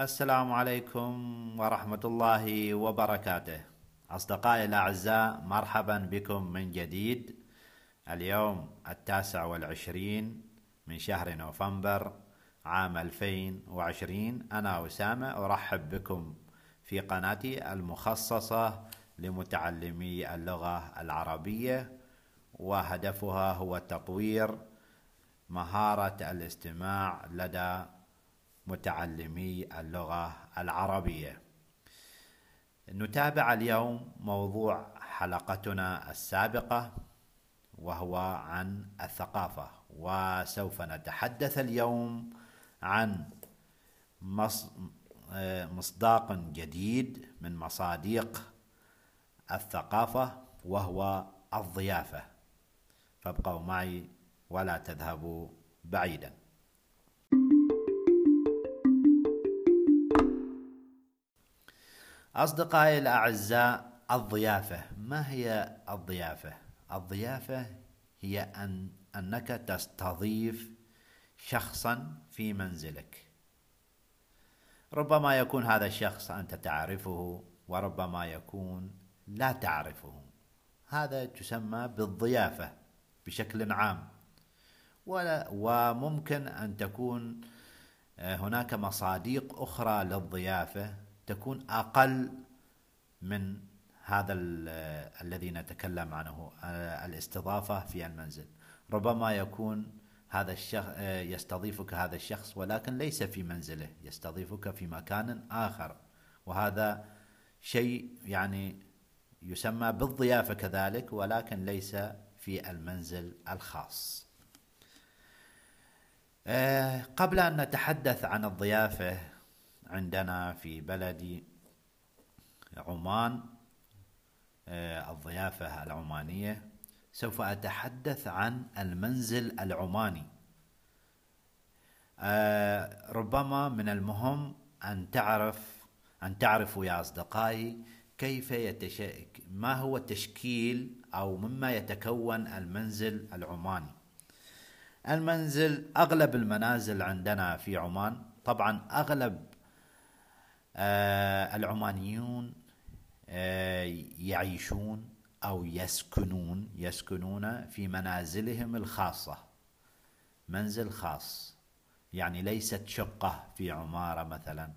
السلام عليكم ورحمة الله وبركاته. أصدقائي الأعزاء مرحبا بكم من جديد. اليوم التاسع والعشرين من شهر نوفمبر عام 2020 أنا أسامة أرحب بكم في قناتي المخصصة لمتعلمي اللغة العربية وهدفها هو تطوير مهارة الاستماع لدى متعلمي اللغة العربية. نتابع اليوم موضوع حلقتنا السابقة وهو عن الثقافة وسوف نتحدث اليوم عن مصداق جديد من مصاديق الثقافة وهو الضيافة فابقوا معي ولا تذهبوا بعيدا أصدقائي الأعزاء الضيافة. ما هي الضيافة؟ الضيافة هي أن أنك تستضيف شخصا في منزلك. ربما يكون هذا الشخص أنت تعرفه وربما يكون لا تعرفه. هذا تسمى بالضيافة بشكل عام. ولا وممكن أن تكون آه، هناك مصاديق أخرى للضيافة. تكون أقل من هذا آه، الذي نتكلم عنه آه، الاستضافة في المنزل. ربما يكون هذا الشخص يستضيفك هذا الشخص ولكن ليس في منزله يستضيفك في مكان آخر. وهذا شيء يعني يسمى بالضيافة كذلك ولكن ليس في المنزل الخاص. آه، قبل أن نتحدث عن الضيافة عندنا في بلد عمان آه، الضيافة العمانية. سوف أتحدث عن المنزل العماني. آه، ربما من المهم أن تعرف أن تعرفوا يا أصدقائي كيف يتش... ما هو تشكيل أو مما يتكون المنزل العماني. المنزل أغلب المنازل عندنا في عمان طبعا أغلب العمانيون آه يعيشون أو يسكنون يسكنون في منازلهم الخاصة. منزل خاص. يعني ليست شقة في عمارة مثلا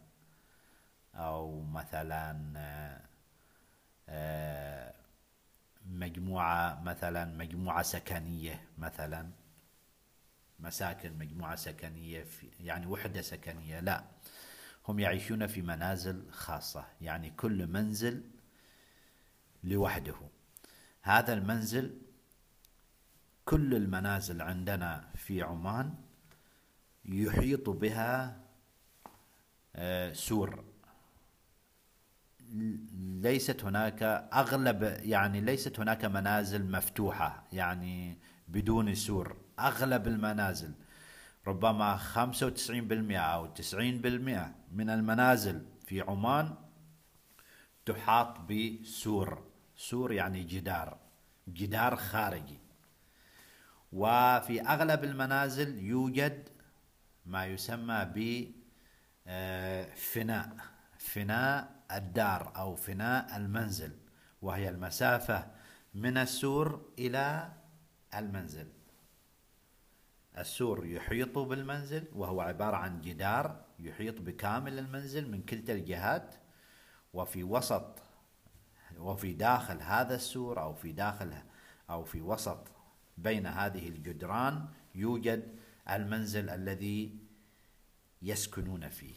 أو مثلا آه آه، مجموعة مثلا مجموعة سكنية مثلا. مساكن مجموعة سكنية في يعني وحدة سكنية. لا. هم يعيشون في منازل خاصة يعني كل منزل لوحده. هذا المنزل كل المنازل عندنا في عمان يحيط بها آه، سور. ليست هناك أغلب يعني ليست هناك منازل مفتوحة يعني بدون سور. أغلب المنازل ربما 95% أو 90% من المنازل في عمان تحاط بسور. سور يعني جدار جدار خارجي. وفي أغلب المنازل يوجد ما يسمى ب آه، فناء فناء الدار أو فناء المنزل وهي المسافة من السور إلى المنزل. السور يحيط بالمنزل وهو عبارة عن جدار يحيط بكامل المنزل من كلتا الجهات. وفي وسط وفي داخل هذا السور أو في داخل أو في وسط بين هذه الجدران يوجد المنزل الذي يسكنون فيه.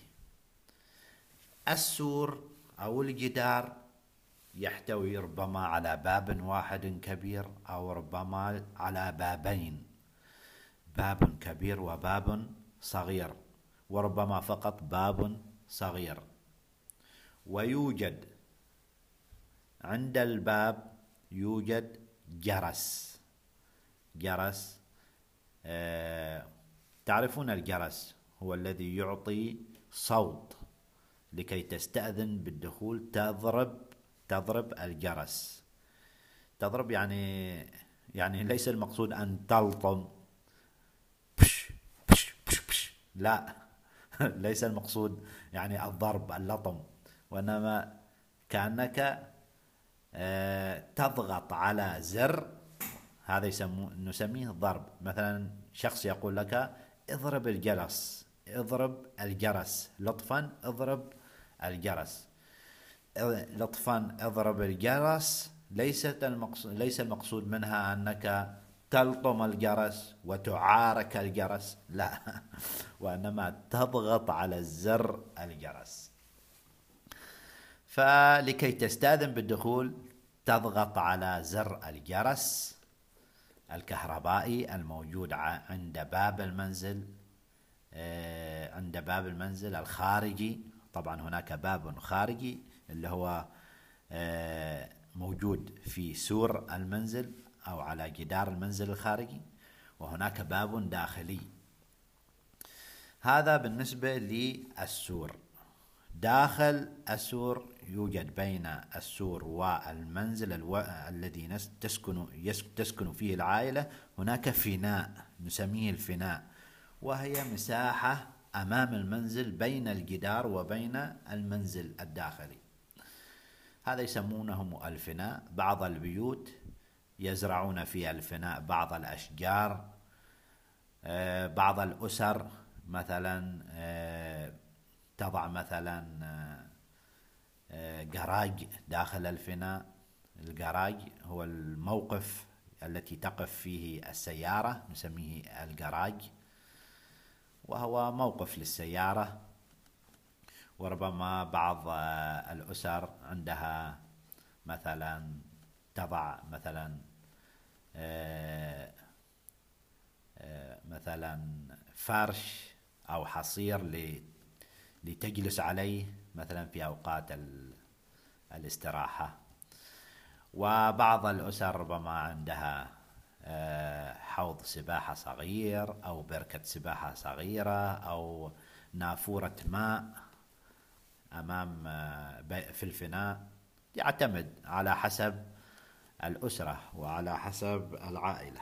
السور أو الجدار يحتوي ربما على باب واحد كبير أو ربما على بابين. باب كبير وباب صغير وربما فقط باب صغير. ويوجد عند الباب يوجد جرس. جرس آه تعرفون الجرس هو الذي يعطي صوت لكي تستأذن بالدخول تضرب تضرب الجرس. تضرب يعني يعني ليس المقصود أن تلطم. لا. ليس المقصود يعني الضرب اللطم وإنما كأنك آه، تضغط على زر هذا نسميه ضرب. مثلا شخص يقول لك اضرب الجرس اضرب الجرس. لطفا اضرب الجرس. لطفا اضرب الجرس ليست المقصود ليس المقصود منها أنك تلطم الجرس وتعارك الجرس. لا وإنما تضغط على الزر الجرس. فلكي تستأذن بالدخول تضغط على زر الجرس الكهربائي الموجود عند باب المنزل آه، عند باب المنزل الخارجي. طبعا هناك باب خارجي اللي هو آه، موجود في سور المنزل. أو على جدار المنزل الخارجي وهناك باب داخلي. هذا بالنسبة للسور. داخل السور يوجد بين السور والمنزل ألو... الذي تسكن تسكن فيه العائلة. هناك فناء نسميه الفناء وهي مساحة أمام المنزل بين الجدار وبين المنزل الداخلي. هذا يسمونه الفناء. بعض البيوت يزرعون في الفناء بعض الأشجار آه، بعض الأسر مثلا آه، تضع مثلا جراج آه، داخل الفناء. الجراج هو الموقف التي تقف فيه السيارة نسميه الجراج وهو موقف للسيارة. وربما بعض الأسر عندها مثلا تضع مثلا آه، آه، مثلا فرش أو حصير لتجلس عليه مثلا في أوقات الاستراحة. وبعض الأسر ربما عندها آه، حوض سباحة صغير أو بركة سباحة صغيرة أو نافورة ماء أمام في الفناء يعتمد على حسب الأسرة وعلى حسب العائلة.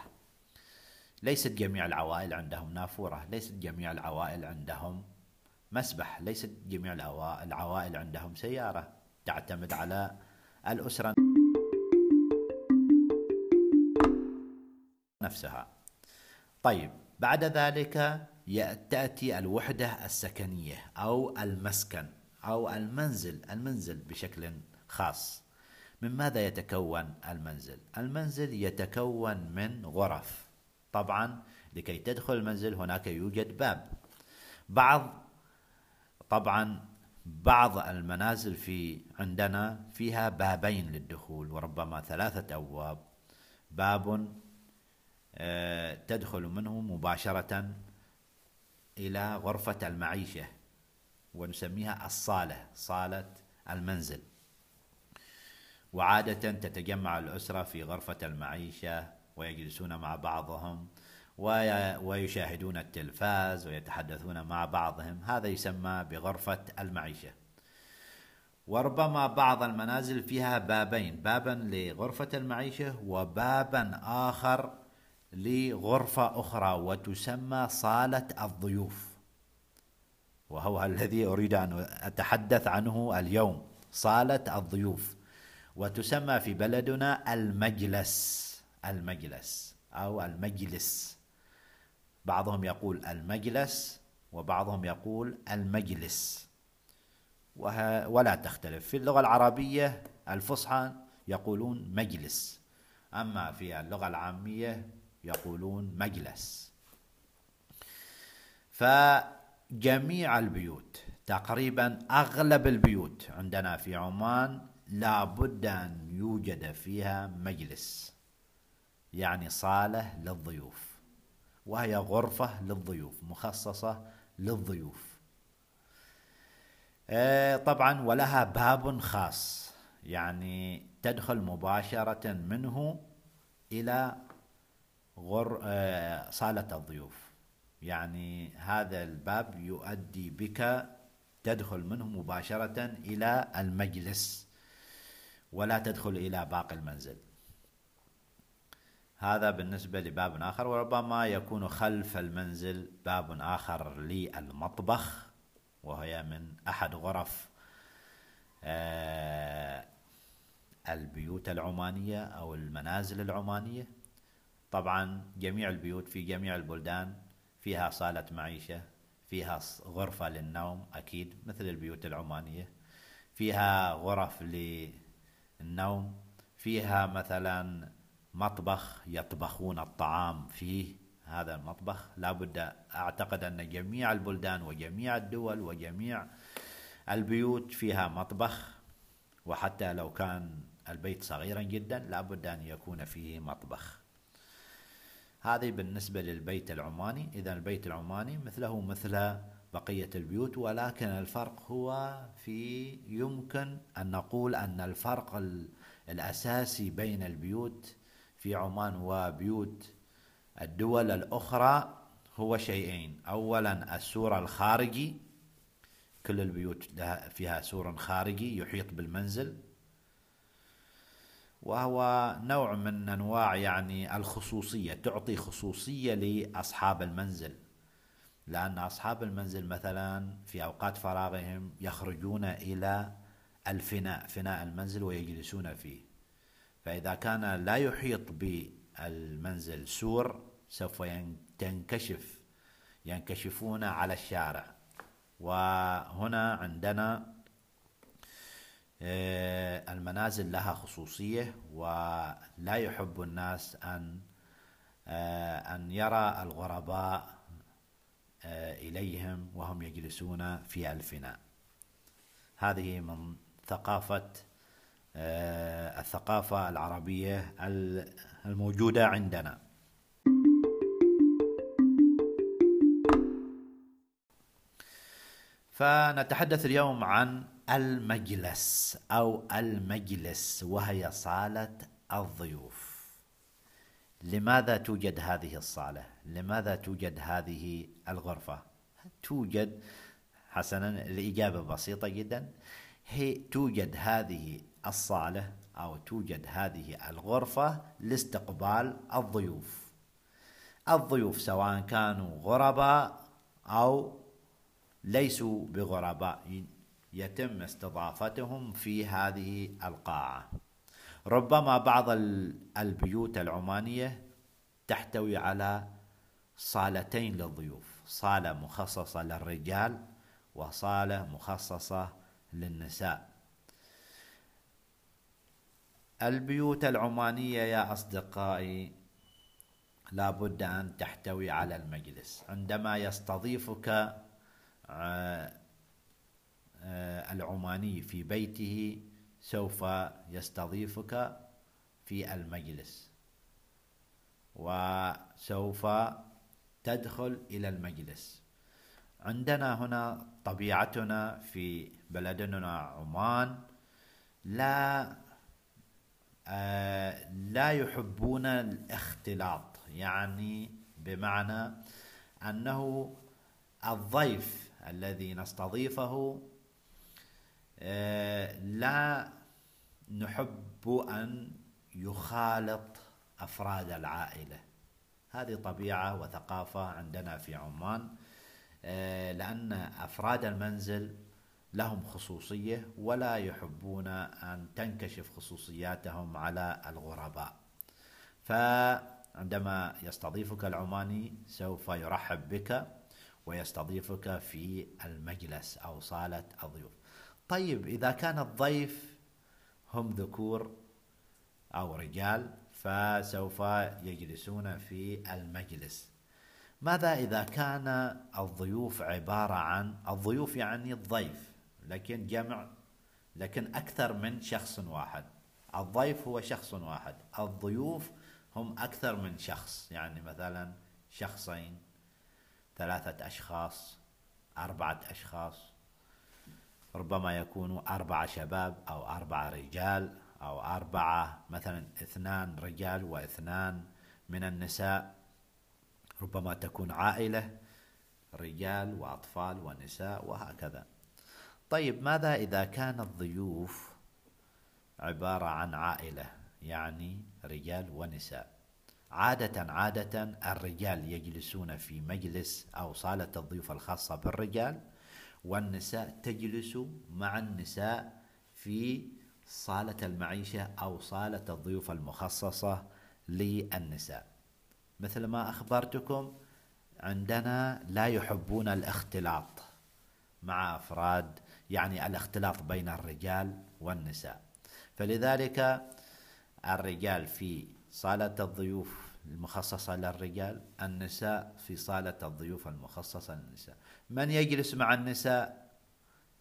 ليست جميع العوائل عندهم نافورة ليست جميع العوائل عندهم مسبح ليست جميع العوائل عندهم سيارة تعتمد على الأسرة نفسها. طيب بعد ذلك تأتي الوحدة السكنية أو المسكن أو المنزل المنزل بشكل خاص. من ماذا يتكون المنزل؟ المنزل يتكون من غرف. طبعا لكي تدخل المنزل هناك يوجد باب. بعض طبعا بعض المنازل في عندنا فيها بابين للدخول وربما ثلاثة أبواب. باب آه، تدخل منه مباشرة إلى غرفة المعيشة ونسميها الصالة صالة المنزل. وعادة تتجمع الأسرة في غرفة المعيشة ويجلسون مع بعضهم ويشاهدون التلفاز ويتحدثون مع بعضهم. هذا يسمى بغرفة المعيشة. وربما بعض المنازل فيها بابين بابا لغرفة المعيشة وبابا آخر لغرفة أخرى وتسمى صالة الضيوف. وهو الذي أريد أن أتحدث عنه اليوم صالة الضيوف. وتسمى في بلدنا المجلس المجلس أو المجلس. بعضهم يقول المجلس وبعضهم يقول المجلس. ولا تختلف. في اللغة العربية الفصحى يقولون مجلس. أما في اللغة العامية يقولون مجلس. فجميع البيوت تقريبا أغلب البيوت عندنا في عمان لابد أن يوجد فيها مجلس يعني صالة للضيوف وهي غرفة للضيوف مخصصة للضيوف. آه، طبعا ولها باب خاص يعني تدخل مباشرة منه إلى غر آه، صالة الضيوف. يعني هذا الباب يؤدي بك تدخل منه مباشرة إلى المجلس. ولا تدخل إلى باقي المنزل. هذا بالنسبة لباب آخر وربما يكون خلف المنزل باب آخر للمطبخ وهي من أحد غرف آه، البيوت العمانية أو المنازل العمانية. طبعا جميع البيوت في جميع البلدان فيها صالة معيشة فيها غرفة للنوم أكيد مثل البيوت العمانية. فيها غرف للنوم فيها مثلا مطبخ يطبخون الطعام فيه هذا المطبخ. لابد أعتقد أن جميع البلدان وجميع الدول وجميع البيوت فيها مطبخ وحتى لو كان البيت صغيرا جدا لابد أن يكون فيه مطبخ. هذه بالنسبة للبيت العماني. إذا البيت العماني مثله مثل بقية البيوت ولكن الفرق هو في يمكن أن نقول أن الفرق الأساسي بين البيوت في عمان وبيوت الدول الأخرى هو شيئين. أولا السور الخارجي كل البيوت فيها سور خارجي يحيط بالمنزل وهو نوع من أنواع يعني الخصوصية تعطي خصوصية لأصحاب المنزل. لأن أصحاب المنزل مثلا في أوقات فراغهم يخرجون إلى الفناء فناء المنزل ويجلسون فيه. فإذا كان لا يحيط بالمنزل سور سوف تنكشف ينكشفون على الشارع. وهنا عندنا آه، المنازل لها خصوصية ولا يحب الناس أن آه، أن يرى الغرباء إليهم وهم يجلسون في الفناء هذه من ثقافة الثقافة العربية الموجودة عندنا. فنتحدث اليوم عن المجلس أو المجلس وهي صالة الضيوف. لماذا توجد هذه الصالة؟ لماذا توجد هذه الغرفة؟ توجد حسنا الإجابة بسيطة جدا هي توجد هذه الصالة أو توجد هذه الغرفة لاستقبال الضيوف الضيوف سواء كانوا غرباء أو ليسوا بغرباء يتم استضافتهم في هذه القاعة ربما بعض البيوت العمانية تحتوي على صالتين للضيوف صالة مخصصة للرجال وصالة مخصصة للنساء. البيوت العمانية يا أصدقائي لابد أن تحتوي على المجلس. عندما يستضيفك آه، آه، العماني في بيته سوف يستضيفك في المجلس. وسوف تدخل إلى المجلس. عندنا هنا طبيعتنا في بلدنا عمان لا آه لا يحبون الاختلاط يعني بمعنى أنه الضيف الذي نستضيفه لا نحب أن يخالط أفراد العائلة. هذه طبيعة وثقافة عندنا في عمان آه، لأن أفراد المنزل لهم خصوصية ولا يحبون أن تنكشف خصوصياتهم على الغرباء. فعندما يستضيفك العماني سوف يرحب بك ويستضيفك في المجلس أو صالة الضيوف. طيب إذا كان الضيف هم ذكور أو رجال فسوف يجلسون في المجلس. ماذا إذا كان الضيوف عبارة عن الضيوف يعني الضيف لكن جمع لكن أكثر من شخص واحد. الضيف هو شخص واحد الضيوف هم أكثر من شخص يعني مثلا شخصين ثلاثة أشخاص أربعة أشخاص. ربما يكونوا أربعة شباب أو أربعة رجال أو أربعة مثلا اثنان رجال واثنان من النساء. ربما تكون عائلة رجال وأطفال ونساء وهكذا. طيب ماذا إذا كان الضيوف عبارة عن عائلة يعني رجال ونساء؟ عادة عادة الرجال يجلسون في مجلس أو صالة الضيوف الخاصة بالرجال والنساء تجلس مع النساء في صالة المعيشة أو صالة الضيوف المخصصة للنساء. مثل ما أخبرتكم عندنا لا يحبون الاختلاط مع أفراد يعني الاختلاط بين الرجال والنساء. فلذلك الرجال في صالة الضيوف المخصصة للرجال النساء في صالة الضيوف المخصصة للنساء. من يجلس مع النساء؟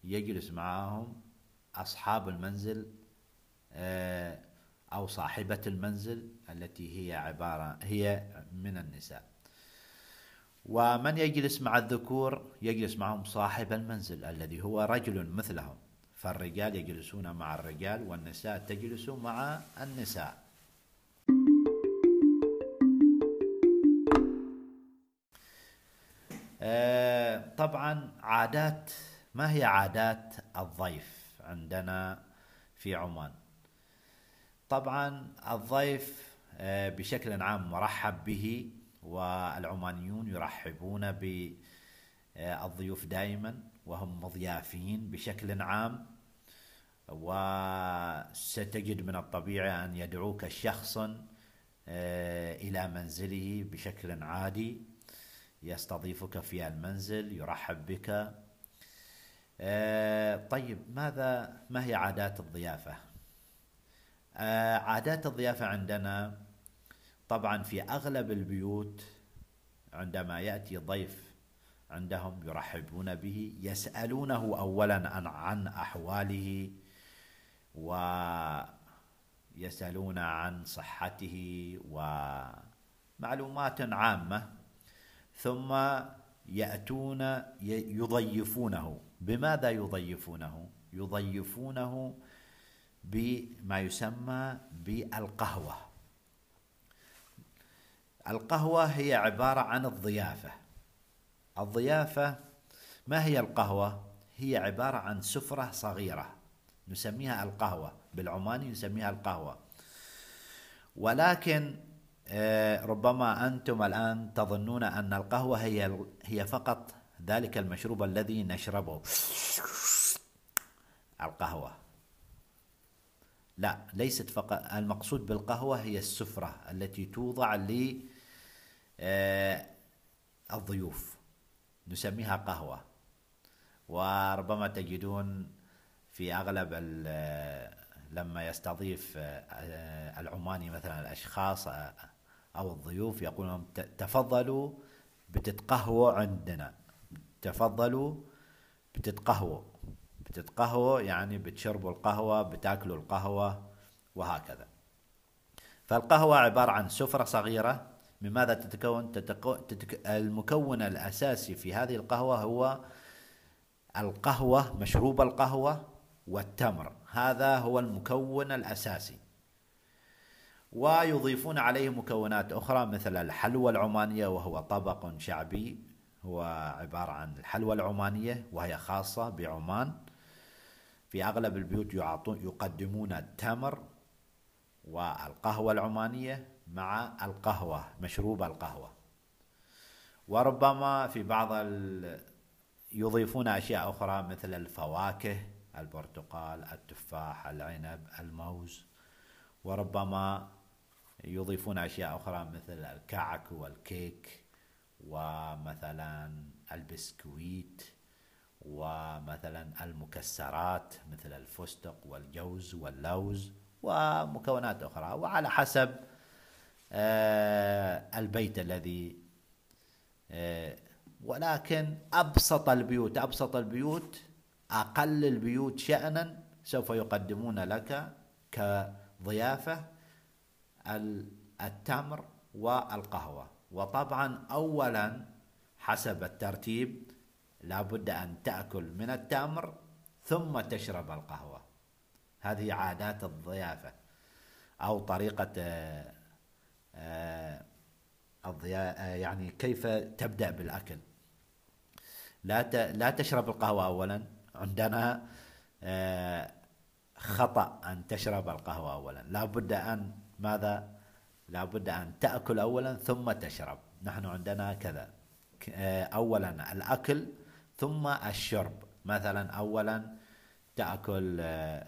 يجلس معهم أصحاب المنزل آه، أو صاحبة المنزل التي هي عبارة هي من النساء. ومن يجلس مع الذكور؟ يجلس معهم صاحب المنزل الذي هو رجل مثلهم. فالرجال يجلسون مع الرجال والنساء تجلس مع النساء. طبعا عادات ما هي عادات الضيف عندنا في عمان؟ طبعا الضيف آه، بشكل عام مرحب به والعمانيون يرحبون بالضيوف دائما وهم مضيافين بشكل عام وستجد من الطبيعي أن يدعوك شخص آه، إلى منزله بشكل عادي. يستضيفك في المنزل يرحب بك. آه، طيب ماذا ما هي عادات الضيافة؟ آه، عادات الضيافة عندنا طبعا في أغلب البيوت عندما يأتي ضيف عندهم يرحبون به يسألونه أولا عن, أحواله ويسألون عن صحته ومعلومات عامة. ثم يأتون يضيفونه. بماذا يضيفونه؟ يضيفونه بما يسمى بالقهوة. القهوة هي عبارة عن الضيافة. الضيافة ما هي القهوة؟ هي عبارة عن سفرة صغيرة. نسميها القهوة. بالعماني نسميها القهوة. ولكن ربما أنتم الآن تظنون أن القهوة هي هي فقط ذلك المشروب الذي نشربه. القهوة. لا ليست فقط المقصود بالقهوة هي السفرة التي توضع للضيوف آه، نسميها قهوة. وربما تجدون في أغلب لما يستضيف آه، العماني مثلا الأشخاص أو الضيوف يقولون تفضلوا بتتقهووا عندنا. تفضلوا بتتقهووا بتتقهووا يعني بتشربوا القهوة بتاكلوا القهوة وهكذا. فالقهوة عبارة عن سفرة صغيرة. من ماذا تتكون؟ تتكو... تتك... المكون الأساسي في هذه القهوة هو القهوة مشروب القهوة والتمر. هذا هو المكون الأساسي. ويضيفون عليه مكونات أخرى مثل الحلوى العمانية وهو طبق شعبي. هو عبارة عن الحلوى العمانية وهي خاصة بعمان. في أغلب البيوت يعطون يقدمون التمر والقهوة العمانية مع القهوة مشروب القهوة. وربما في بعض ال... يضيفون أشياء أخرى مثل الفواكه البرتقال التفاح العنب الموز. وربما يضيفون أشياء أخرى مثل الكعك والكيك ومثلا البسكويت ومثلا المكسرات مثل الفستق والجوز واللوز ومكونات أخرى. وعلى حسب آه، البيت الذي آه، ولكن أبسط البيوت أبسط البيوت أقل البيوت شأنا سوف يقدمون لك كضيافة التمر والقهوة. وطبعا أولا حسب الترتيب لابد أن تأكل من التمر ثم تشرب القهوة. هذه عادات الضيافة أو طريقة آه، آه، آه، يعني كيف تبدأ بالأكل. لا لا تشرب القهوة أولا. عندنا خطأ أن تشرب القهوة أولا. لابد أن ماذا؟ لابد أن تأكل أولا ثم تشرب. نحن عندنا كذا. آه، أولا الأكل ثم الشرب. مثلا أولا تأكل آه،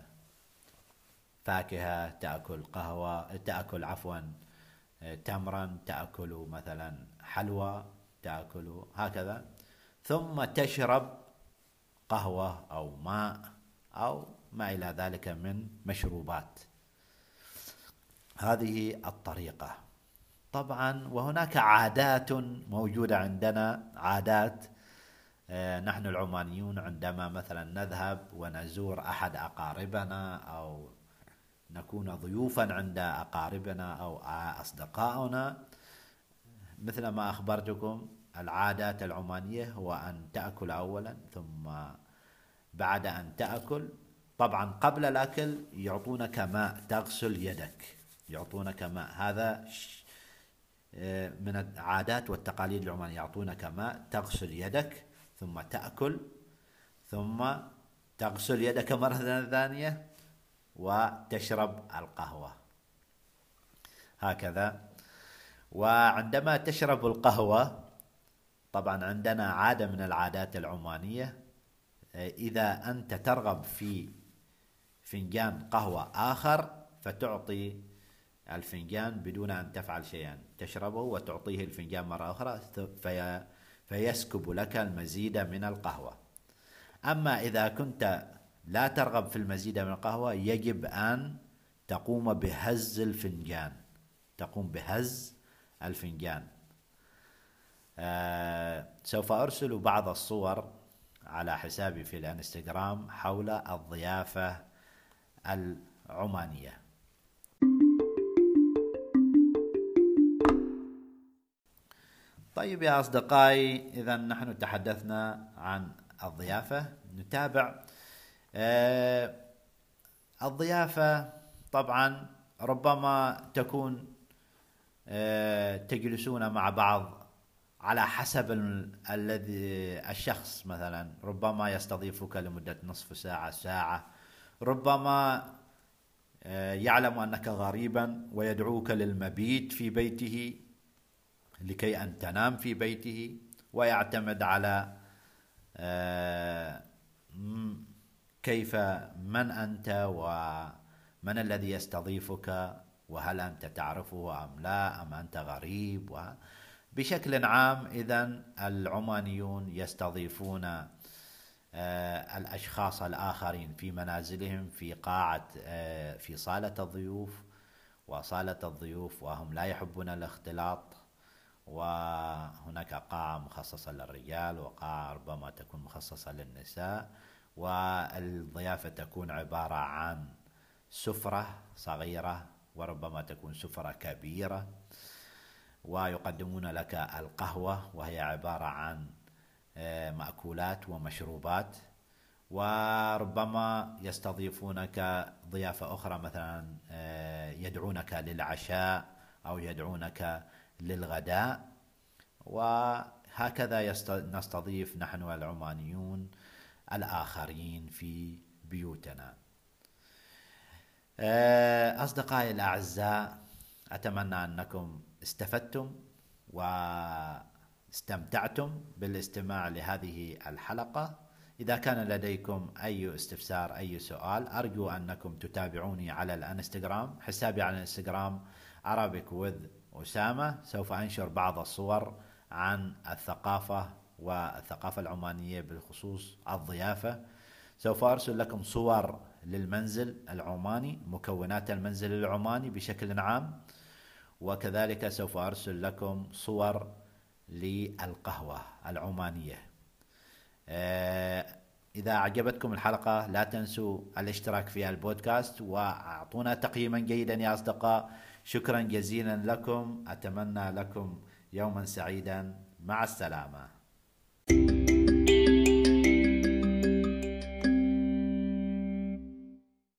فاكهة تأكل قهوة تأكل عفوا آه، تمرا تأكل مثلا حلوى تأكل هكذا. ثم تشرب قهوة أو ماء أو ما إلى ذلك من مشروبات. هذه الطريقة. طبعا وهناك عادات موجودة عندنا عادات آه، نحن العمانيون عندما مثلا نذهب ونزور أحد أقاربنا أو نكون ضيوفا عند أقاربنا أو أصدقائنا مثل ما أخبرتكم العادات العمانية هو أن تأكل أولا ثم بعد أن تأكل طبعا قبل الأكل يعطونك ماء تغسل يدك. يعطونك ماء هذا آه، من العادات والتقاليد العمانية. يعطونك ماء تغسل يدك ثم تأكل ثم تغسل يدك مرة ثانية وتشرب القهوة. هكذا. وعندما تشرب القهوة طبعا عندنا عادة من العادات العمانية إذا أنت ترغب في فنجان قهوة آخر فتعطي الفنجان بدون أن تفعل شيئا. تشربه وتعطيه الفنجان مرة أخرى في فيسكب لك المزيد من القهوة. أما إذا كنت لا ترغب في المزيد من القهوة يجب أن تقوم بهز الفنجان. تقوم بهز الفنجان. آه سوف أرسل بعض الصور على حسابي في الانستغرام حول الضيافة العمانية. طيب يا أصدقائي إذا نحن تحدثنا عن الضيافة نتابع. آه الضيافة طبعا ربما تكون آه تجلسون مع بعض على حسب الذي الشخص مثلا. ربما يستضيفك لمدة نصف ساعة ساعة. ربما آه، يعلم أنك غريبا ويدعوك للمبيت في بيته. لكي أن تنام في بيته ويعتمد على آه، كيف من أنت ومن الذي يستضيفك وهل أنت تعرفه أم لا أم أنت غريب بشكل عام إذا العمانيون يستضيفون آه، الأشخاص الآخرين في منازلهم في قاعة آه، في صالة الضيوف وصالة الضيوف وهم لا يحبون الاختلاط. وهناك قاعة مخصصة للرجال وقاعة ربما تكون مخصصة للنساء والضيافة تكون عبارة عن سفرة صغيرة وربما تكون سفرة كبيرة ويقدمون لك القهوة وهي عبارة عن آه، مأكولات ومشروبات وربما يستضيفونك ضيافة أخرى مثلا آه، يدعونك للعشاء أو يدعونك للغداء وهكذا نستضيف نحن العمانيون الآخرين في بيوتنا. آه، أصدقائي الأعزاء أتمنى أنكم استفدتم واستمتعتم بالاستماع لهذه الحلقة. إذا كان لديكم أي استفسار أي سؤال أرجو أنكم تتابعوني على الإنستغرام حسابي على الإنستغرام Arabic with أسامة سوف أنشر بعض الصور عن الثقافة والثقافة العمانية بالخصوص الضيافة. سوف أرسل لكم صور للمنزل العماني مكونات المنزل العماني بشكل عام. وكذلك سوف أرسل لكم صور للقهوة العمانية. آه، إذا أعجبتكم الحلقة لا تنسوا الاشتراك في البودكاست وأعطونا تقييما جيدا يا أصدقاء. شكرا جزيلا لكم أتمنى لكم يوما سعيدا. مع السلامة.